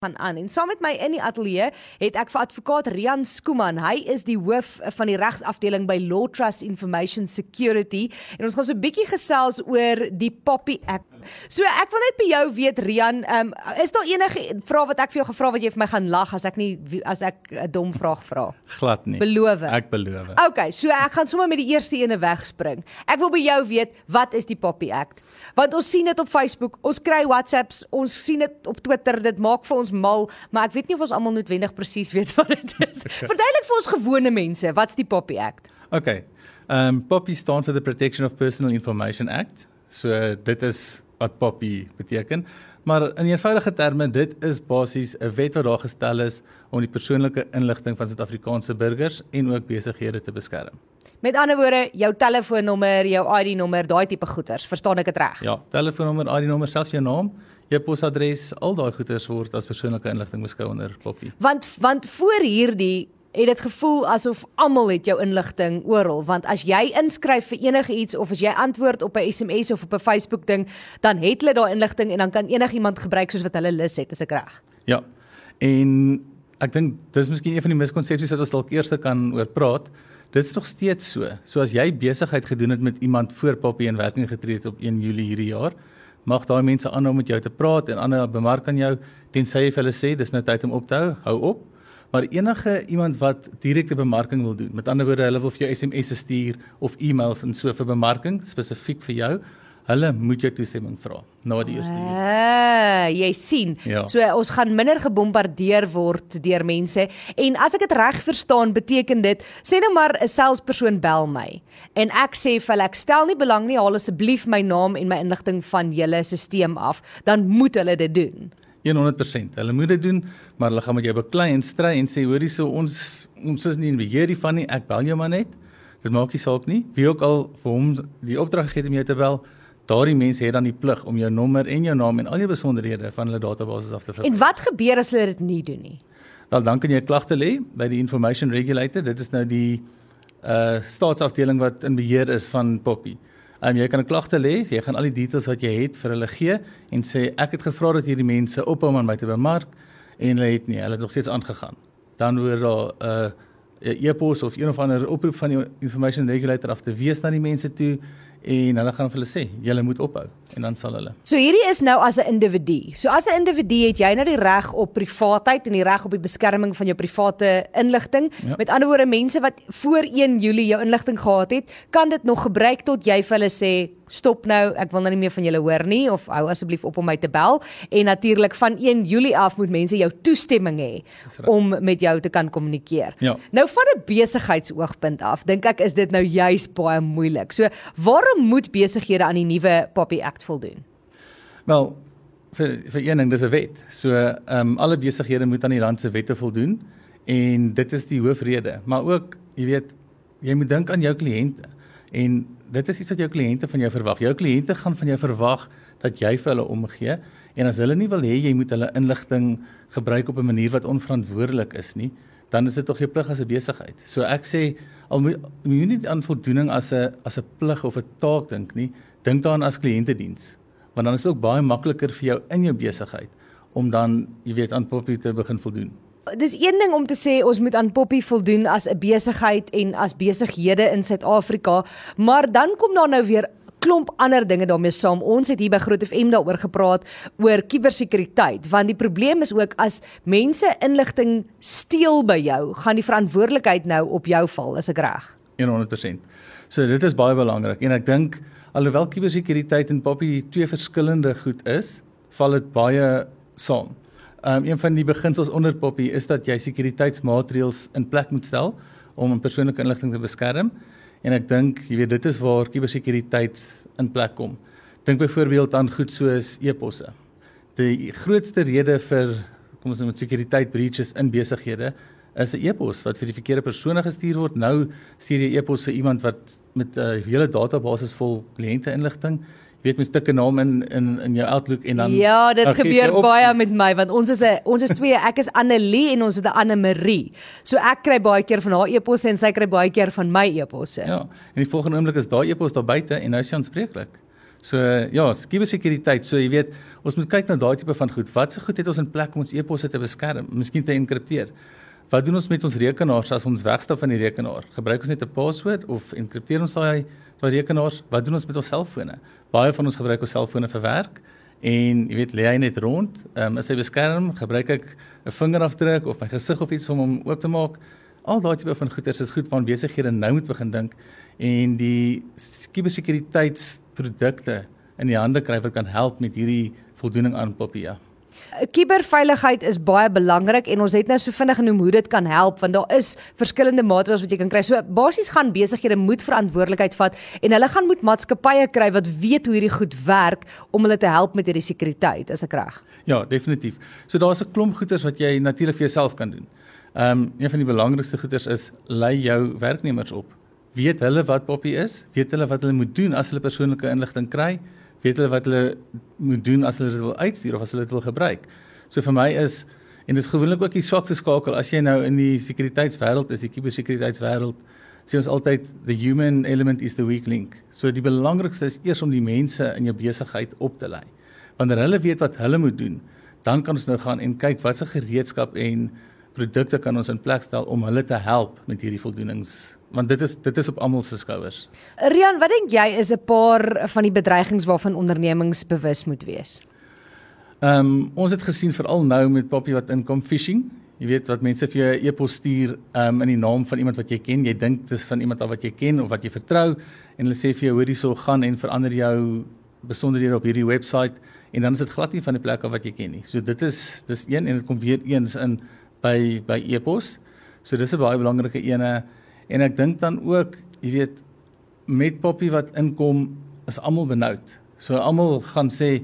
gaan aan. En saam met my in die ateljee het ek vir advokaat Rian Skuman. Hy is die hoof van die regsafdeling by Law Trust Information Security en ons gaan so 'n bietjie gesels oor die Poppy Act. So ek wil net by jou weet Rian, um, is daar enige vrae wat ek vir jou gevra wat jy vir my gaan lag as ek nie as ek 'n dom vraag vra? Glad nie. Beloof. Ek beloof. Okay, so ek gaan sommer met die eerste ene wegspring. Ek wil by jou weet, wat is die Poppy Act? Want ons sien dit op Facebook, ons kry WhatsApps, ons sien dit op Twitter, dit maak vir ons mal, maar ek weet nie of ons almal noodwendig presies weet wat dit is. Verduidelik vir ons gewone mense, wat's die Poppy Act? Okay. Ehm um, POPI staan vir the Protection of Personal Information Act. So dit is wat POPI beteken. Maar in eenvoudige terme, dit is basies 'n wet wat daar gestel is om die persoonlike inligting van Suid-Afrikaanse burgers en ook besighede te beskerm. Met ander woorde, jou telefoonnommer, jou ID-nommer, daai tipe goeders, verstaan ek dit reg? Ja, telefoonnommer, ID-nommer, selfs jou naam, jou posadres, al daai goeders word as persoonlike inligting beskou onder POPI. Want want voor hierdie het dit gevoel asof almal het jou inligting oral want as jy inskryf vir enige iets of as jy antwoord op 'n SMS of op 'n Facebook ding dan het hulle daai inligting en dan kan enigiemand gebruik soos wat hulle lus het as ek reg. Ja. En ek dink dis miskien een van die miskonsepsies wat ons dalk eers kan oor praat. Dit is nog steeds so. So as jy besigheid gedoen het met iemand voor Poppy in werking getree het op 1 Julie hierdie jaar, mag daai mense aanhou met jou te praat en ander bemark aan jou tensy jy vir hulle sê dis nou tyd om op te hou, hou op. Maar enige iemand wat direkte bemarking wil doen, met ander woorde hulle wil vir jou SMS'e stuur of e-mails en so vir bemarking spesifiek vir jou, hulle moet jou toestemming vra na die eerste. Ah, jy sien. Ja. So ons gaan minder gebombardeer word deur mense en as ek dit reg verstaan, beteken dit sê nou maar 'n salespersoon bel my en ek sê vir hulle ek stel nie belang nie, haal asseblief my naam en my inligting van julle stelsel af, dan moet hulle dit doen. 100%. Hulle moet dit doen, maar hulle gaan met jou beklei en stry en sê hoorie so ons ons is nie in beheer hiervan nie. Ek bel jou maar net. Dit maak nie saak nie. Wie ook al vir hom die opdrag gegee het om jou te bel, daardie mense het dan die plig om jou nommer en jou naam en al jou besonderhede van hulle database af te En wat gebeur as hulle dit nie doen nie? Wel dan kan jy 'n klagte lê by die Information Regulator. Dit is nou die uh staatsafdeling wat in beheer is van Poppy. Um, jy kan 'n klagte lê, jy gaan al die details wat jy het vir hulle gee en sê ek het gevra dat hierdie mense ophou om aan my te bemark en hulle het nie, hulle het nog steeds aangegaan. Dan word daar 'n uh, e-pos of een of ander oproep van die Information Regulator af te wees na die mense toe en hulle gaan vir hulle sê julle moet ophou en dan sal hulle. So hierdie is nou as 'n individu. So as 'n individu het jy nou die reg op privaatheid en die reg op die beskerming van jou private inligting. Ja. Met ander woorde mense wat voor 1 Julie jou inligting gehad het, kan dit nog gebruik tot jy vir hulle sê stop nou, ek wil nou nie meer van julle hoor nie of hou asseblief op om my te bel en natuurlik van 1 Julie af moet mense jou toestemming hê om met jou te kan kommunikeer. Ja. Nou van 'n besigheidsoogpunt af, dink ek is dit nou juis baie moeilik. So waarom moet besighede aan die nuwe Poppy Act voldoen? Wel vir vir een ding dis 'n wet. So ehm um, alle besighede moet aan die land se wette voldoen en dit is die hoofrede. Maar ook, jy weet, jy moet dink aan jou kliënte. En dit is iets wat jou kliënte van jou verwag. Jou kliënte gaan van jou verwag dat jy vir hulle omgee en as hulle nie wil hê jy moet hulle inligting gebruik op 'n manier wat onverantwoordelik is nie, dan is dit tog jou plig as 'n besigheid. So ek sê al moet jy nie aan voldoening as 'n as 'n plig of 'n taak dink nie, dink daaraan as kliëntediens. Want dan is dit ook baie makliker vir jou in jou besigheid om dan, jy weet, aan Poppy te begin voldoen. Dis een ding om te sê ons moet aan Poppy voldoen as 'n besigheid en as besighede in Suid-Afrika, maar dan kom daar nou weer klomp ander dinge daarmee saam. Ons het hier by Groot FM daaroor gepraat oor kubersekuriteit, want die probleem is ook as mense inligting steel by jou, gaan die verantwoordelikheid nou op jou val, is ek reg? 100%. So dit is baie belangrik en ek dink alhoewel kubersekuriteit en Poppy twee verskillende goed is, val dit baie saam. Um een van die beginsels onder Poppy is dat jy sekuriteitsmaatreëls in plek moet stel om persoonlike inligting te beskerm en ek dink jy weet dit is waar kubersekuriteit in plek kom. Dink byvoorbeeld aan goed soos e-posse. Die grootste rede vir kom ons noem dit sekuriteit breaches in besighede is 'n e-pos wat vir die verkeerde persone gestuur word. Nou stuur jy e-pos vir iemand wat met 'n uh, hele database vol kliënte inligting weet mens tik 'n naam in in in jou Outlook en dan Ja, dit dan gebeur baie met my want ons is 'n ons is twee, ek is Annelie en ons het 'n Anne Marie. So ek kry baie keer van haar e-posse en sy kry baie keer van my e-posse. Ja, en die volgende oomblik is daai e-pos daar buite en nou is jy aanspreeklik. So ja, kubersekuriteit. So jy weet, ons moet kyk na daai tipe van goed. Wat se goed het ons in plek om ons e-posse te beskerm, miskien te enkripteer? Wat doen ons met ons rekenaars as ons wegstap van die rekenaar? Gebruik ons net 'n password of enkripteer ons daai daai rekenaars? Wat doen ons met ons selfone? Baie van ons gebruik ons selfone vir werk en jy weet, lê hy net rond, um, is hy beskerm? Gebruik ek 'n vingerafdruk of my gesig of iets om hom oop te maak? Al daai tipe van goeders is goed van besighede nou moet begin dink en die kubersekuriteitsprodukte in die hande kry wat kan help met hierdie voldoening aan Popia. Kuberveiligheid is baie belangrik en ons het nou so vinnig genoem hoe dit kan help want daar is verskillende maatreëls wat jy kan kry. So basies gaan besighede moet verantwoordelikheid vat en hulle gaan moet maatskappye kry wat weet hoe hierdie goed werk om hulle te help met hierdie sekuriteit, is ek reg? Ja, definitief. So daar's 'n klomp goeders wat jy natuurlik vir jouself kan doen. Ehm um, een van die belangrikste goeders is lei jou werknemers op. Weet hulle wat Poppy is? Weet hulle wat hulle moet doen as hulle persoonlike inligting kry? Weet hulle wat hulle moet doen as hulle dit wil uitstuur of as hulle dit wil gebruik. So vir my is en dit is gewoonlik ook die swakste skakel as jy nou in die sekuriteitswêreld is, die kubersekuriteitswêreld, sê ons altyd the human element is the weak link. So die belangrikste is eers om die mense in jou besigheid op te lei. Wanneer hulle weet wat hulle moet doen, dan kan ons nou gaan en kyk wat se gereedskap en produkte kan ons in plek stel om hulle te help met hierdie voldoenings want dit is dit is op almal se skouers. Rian, wat dink jy is 'n paar van die bedreigings waarvan ondernemings bewus moet wees? Ehm um, ons het gesien veral nou met Poppy wat inkom phishing. Jy weet wat mense vir jou e-pos stuur ehm um, in die naam van iemand wat jy ken. Jy dink dit is van iemand wat jy ken of wat jy vertrou en hulle sê vir jou hoorie sou gaan en verander jou besonderhede op hierdie webwerf en dan is dit glad nie van die plek af wat jy ken nie. So dit is dis een en dit kom weer eens in by by e-pos. So dis 'n baie belangrike ene en ek dink dan ook, jy weet, met Poppy wat inkom, is almal benoud. So almal gaan sê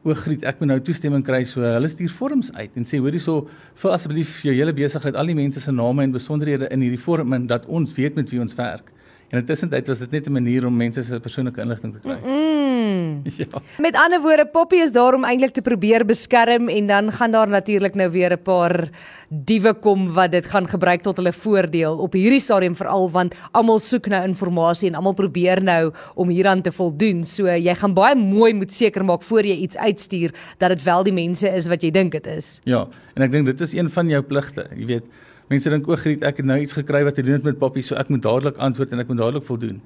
O Griet, ek moet nou toestemming kry. So hulle stuur vorms uit en sê hoor hierso, vul asseblief jou hele besigheid, al die mense se name en besonderhede in hierdie vorm in dat ons weet met wie ons werk. En intussen tyd was dit net 'n manier om mense se persoonlike inligting te kry. Mm. Ja. Met ander woorde, Poppy is daar om eintlik te probeer beskerm en dan gaan daar natuurlik nou weer 'n paar diewe kom wat dit gaan gebruik tot hulle voordeel op hierdie stadium veral want almal soek nou inligting en almal probeer nou om hieraan te voldoen. So jy gaan baie mooi moet seker maak voor jy iets uitstuur dat dit wel die mense is wat jy dink dit is. Ja, en ek dink dit is een van jou pligte. Jy weet Mense dink o, Griet, ek het nou iets gekry wat te doen het met Poppy, so ek moet dadelik antwoord en ek moet dadelik voldoen.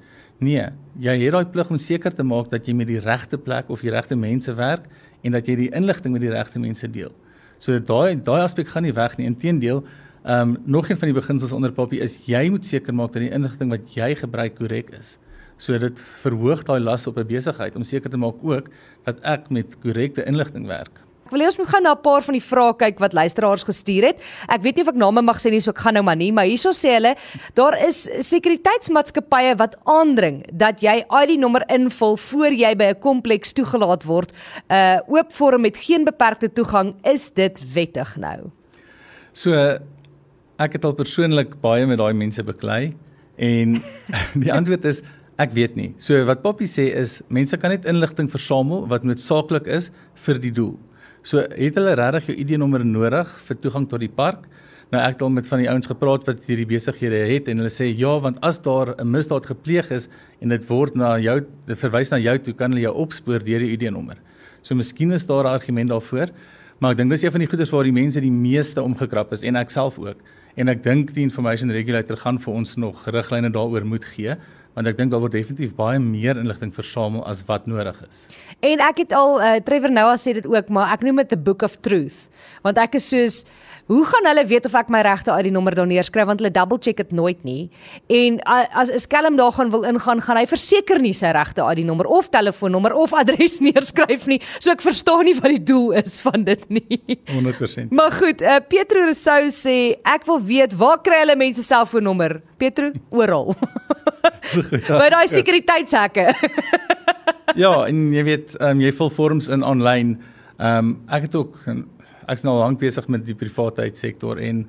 Nee, jy het daai plig om seker te maak dat jy met die regte plek of die regte mense werk en dat jy die inligting met die regte mense deel. So daai daai aspek gaan nie weg nie. Inteendeel, ehm um, nog een van die beginsels onder Poppy is jy moet seker maak dat die inligting wat jy gebruik korrek is. So dit verhoog daai las op 'n besigheid om seker te maak ook dat ek met korrekte inligting werk. Ek wil hê ons moet gou na 'n paar van die vrae kyk wat luisteraars gestuur het. Ek weet nie of ek name mag sê nie, so ek gaan nou maar nie, maar hierso sê hulle daar is sekuriteitsmaatskappye wat aandring dat jy ID-nommer invul voor jy by 'n kompleks toegelaat word. 'n uh, Oop vorm met geen beperkte toegang, is dit wettig nou? So ek het al persoonlik baie met daai mense beklei en die antwoord is Ek weet nie. So wat Poppy sê is mense kan net inligting versamel wat noodsaaklik is vir die doel. So het hulle regtig jou ID-nommer nodig vir toegang tot die park? Nou ek het al met van die ouens gepraat wat hierdie besighede het en hulle sê ja, want as daar 'n misdaad gepleeg is en dit word na jou verwys na jou toe, kan hulle jou opspoor deur die ID-nommer. So miskien is daar 'n argument daarvoor, maar ek dink dis een van die goeders waar die mense die meeste omgekrap is en ek self ook. En ek dink die information regulator gaan vir ons nog riglyne daaroor moet gee want ek dink daar word definitief baie meer inligting versamel as wat nodig is. En ek het al uh, Trevor Noah sê dit ook, maar ek noem dit 'n book of truth, want ek is soos Hoe gaan hulle weet of ek my regte ID nommer daar neerskryf want hulle double check dit nooit nie. En as 'n skelm daar gaan wil ingaan, gaan hy verseker nie sy regte ID nommer of telefoonnommer of adres neerskryf nie. So ek verstaan nie wat die doel is van dit nie. 100%. Maar goed, uh, Petro Rousseau sê ek wil weet waar kry hulle mense selfoonnommer? Petro, oral. ja, By daai sekuriteitshekke. ja, en jy weet, um, jy vul vorms in aanlyn. Ehm um, ek het ook ek's nou lank besig met die privaatheid-sektor en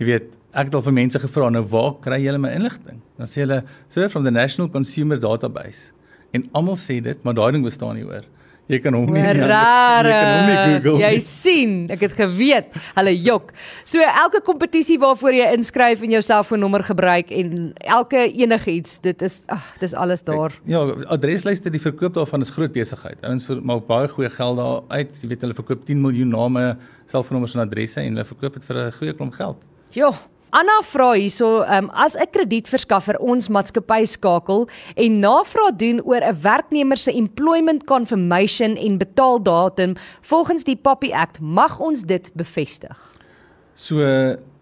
jy weet, ek het al vir mense gevra nou waar kry julle my inligting? Dan sê hulle, "Sir from the National Consumer Database." En almal sê dit, maar daai ding bestaan nie hoor. Jy kan hom nie Rare. jy kan hom nie Google. Jy nie. sien, ek het geweet. Hulle jok. So elke kompetisie waarvoor jy inskryf en jou selfoonnommer gebruik en elke enigiets, dit is ag, dis alles daar. Ja, adreslyste die verkoop daarvan is groot besigheid. Ouens maak baie goeie geld daar uit. Jy weet hulle verkoop 10 miljoen name, selfoonnommers en adresse en hulle verkoop dit vir 'n goeie klomp geld. Jo. Anna vra hierso, um, as 'n kredietverskaffer ons maatskappy skakel en navraag doen oor 'n werknemer se employment confirmation en betaaldatum volgens die Poppy Act, mag ons dit bevestig. So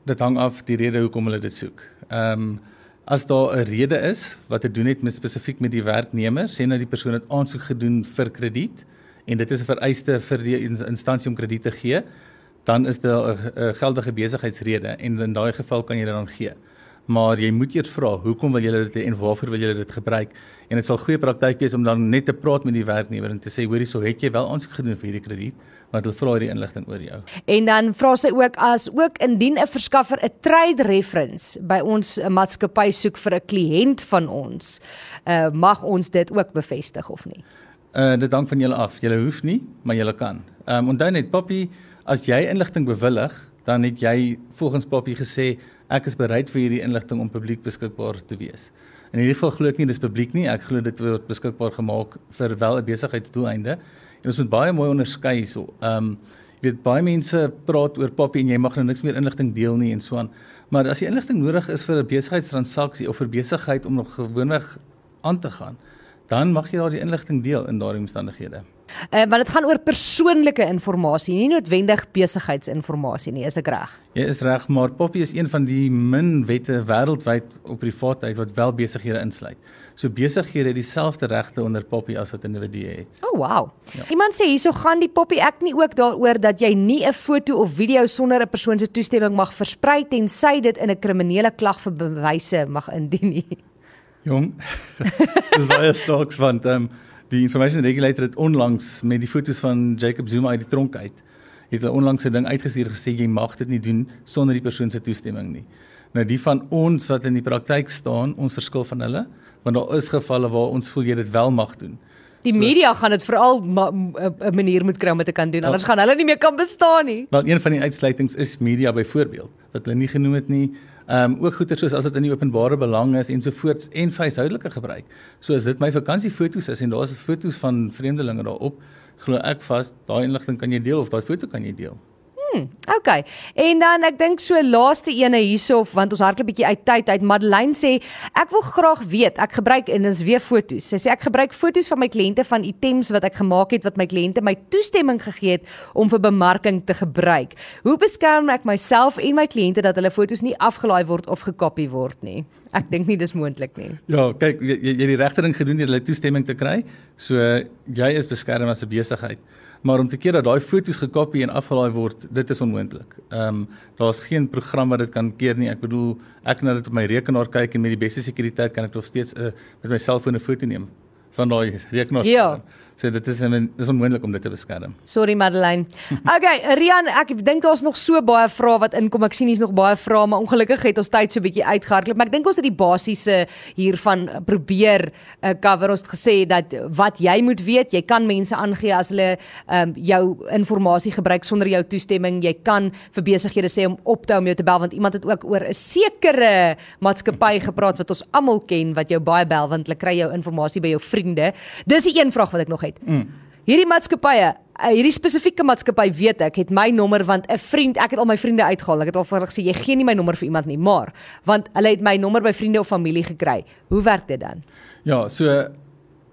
dit hang af die rede hoekom hulle dit soek. Ehm um, as daar 'n rede is wat te doen het met spesifiek met die werknemer, sê nou die persoon het aansoek gedoen vir krediet en dit is 'n vereiste vir die ins- instansie om krediet te gee, dan is daar 'n geldige besigheidsrede en in daai geval kan jy dit dan gee. Maar jy moet eers vra, hoekom wil julle dit hê en waarvoor wil julle dit gebruik? En dit sal goeie praktyk wees om dan net te praat met die werknemer en te sê, hoorie, so het jy wel aansoek gedoen vir hierdie krediet, want hulle vra hierdie inligting oor jou. En dan vra sy ook as ook indien 'n verskaffer 'n trade reference by ons 'n maatskappy soek vir 'n kliënt van ons, uh, mag ons dit ook bevestig of nie? Uh dit hang van julle af. Julle hoef nie, maar julle kan. Ehm um, onthou net Poppy, as jy inligting bewillig, dan het jy volgens Poppy gesê ek is bereid vir hierdie inligting om publiek beskikbaar te wees. In hierdie geval glo ek nie dis publiek nie. Ek glo dit word beskikbaar gemaak vir wel 'n besigheidsdoeleinde. En ons moet baie mooi onderskei hierso. Ehm um, jy weet baie mense praat oor Poppy en jy mag nou niks meer inligting deel nie en so aan. Maar as die inligting nodig is vir 'n besigheidstransaksie of vir besigheid om nog gewoonweg aan te gaan, dan mag jy daardie inligting deel in daardie omstandighede. Uh, want dit gaan oor persoonlike inligting, nie noodwendig besigheidsinligting nie, is ek reg? Jy is reg, maar Poppy is een van die min wette wêreldwyd op privaatheid wat wel besighede insluit. So besighede het dieselfde regte onder Poppy as wat individue het. O, oh, wow. Ja. Iemand sê hierso gaan die Poppy Act nie ook daaroor dat jy nie 'n foto of video sonder 'n persoon se toestemming mag versprei tensy dit in 'n kriminele klag vir bewyse mag indien nie. Jong. Dis baie snaaks want ehm um, die information regulator het onlangs met die foto's van Jacob Zuma uit die tronk uit het hulle onlangs 'n ding uitgestuur gesê jy mag dit nie doen sonder die persoon se toestemming nie. Nou die van ons wat in die praktyk staan, ons verskil van hulle, want daar is gevalle waar ons voel jy dit wel mag doen. Die media gaan dit veral 'n manier moet kry om dit te kan doen, anders gaan hulle nie meer kan bestaan nie. Wel een van die uitsluitings is media byvoorbeeld wat hulle nie genoem het nie. Ehm um, ook goeie soos as dit in die openbare belang is ensovoorts en huishoudelike gebruik. So as dit my vakansiefoto's is en daar's foto's van vreemdelinge daarop, glo ek vas daai inligting kan jy deel of daai foto kan jy deel. Okay. En dan ek dink so laaste ene hierso want ons hardloop bietjie uit tyd uit. Madeleine sê ek wil graag weet. Ek gebruik en dis weer foto's. Sy sê ek gebruik foto's van my kliënte van items wat ek gemaak het wat my kliënte my toestemming gegee het om vir bemarking te gebruik. Hoe beskerm ek myself en my kliënte dat hulle foto's nie afgelaai word of gekopie word nie? Ek dink nie dis moontlik nie. Ja, kyk jy jy het die regte ding gedoen deur hulle toestemming te kry. So jy is beskerm as 'n besigheid. Maar om te keer dat daai foto's gekopie en afgelaai word, dit is onmoontlik. Ehm um, daar's geen program wat dit kan keer nie. Ek bedoel, ek kan dit op my rekenaar kyk en met die beste sekuriteit kan ek nog steeds uh, met my selfoon 'n foto neem van daai rekenaar. Ja. So dit is is onmoontlik om dit te beskerm. Sorry Madeleine. Okay, Rian, ek dink daar's nog so baie vrae wat inkom. Ek sien hier's nog baie vrae, maar ongelukkig het ons tyd so 'n bietjie uitgehardloop. Maar ek dink ons het die basiese hiervan probeer uh, cover. Ons het gesê dat wat jy moet weet, jy kan mense aangee as hulle um, jou inligting gebruik sonder jou toestemming. Jy kan vir besighede sê om op te hou om jou te bel want iemand het ook oor 'n sekere maatskappy gepraat wat ons almal ken wat jou baie bel want hulle kry jou inligting by jou vriende. Dis die een vraag wat ek nog het. Mm. Hierdie maatskappye, uh, hierdie spesifieke maatskappy weet ek, het my nommer want 'n vriend, ek het al my vriende uitgehaal. Ek het al vir hulle gesê jy gee nie my nommer vir iemand nie, maar want hulle het my nommer by vriende of familie gekry. Hoe werk dit dan? Ja, so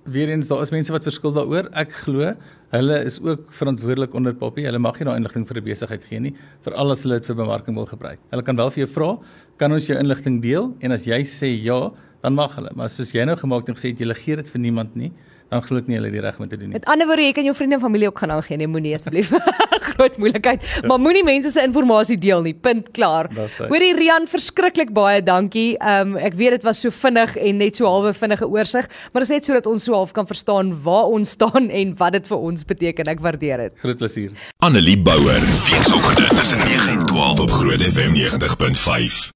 weer eens daar is mense wat verskil daaroor. Ek glo hulle is ook verantwoordelik onder Poppy. Hulle mag nie daai inligting vir 'n besigheid gee nie, veral as hulle dit vir bemarking wil gebruik. Hulle kan wel vir jou vra, kan ons jou inligting deel? En as jy sê ja, dan mag hulle. Maar soos jy nou gemaak het en gesê het jy gee dit vir niemand nie, dan glo ek nie hulle het die reg om te doen nie. Met ander woorde, jy kan jou vriende en familie ook gaan aangee, nee, moenie asseblief. Groot moeilikheid. Maar moenie mense se inligting deel nie. Punt klaar. Hoorie Rian, verskriklik baie dankie. Ehm um, ek weet dit was so vinnig en net so halwe vinnige oorsig, maar dit is net sodat ons so half kan verstaan waar ons staan en wat dit vir ons beteken. Ek waardeer dit. Groot plesier. Annelie Bouwer, weekoggend tussen 9 en 12 op Groot FM 90.5.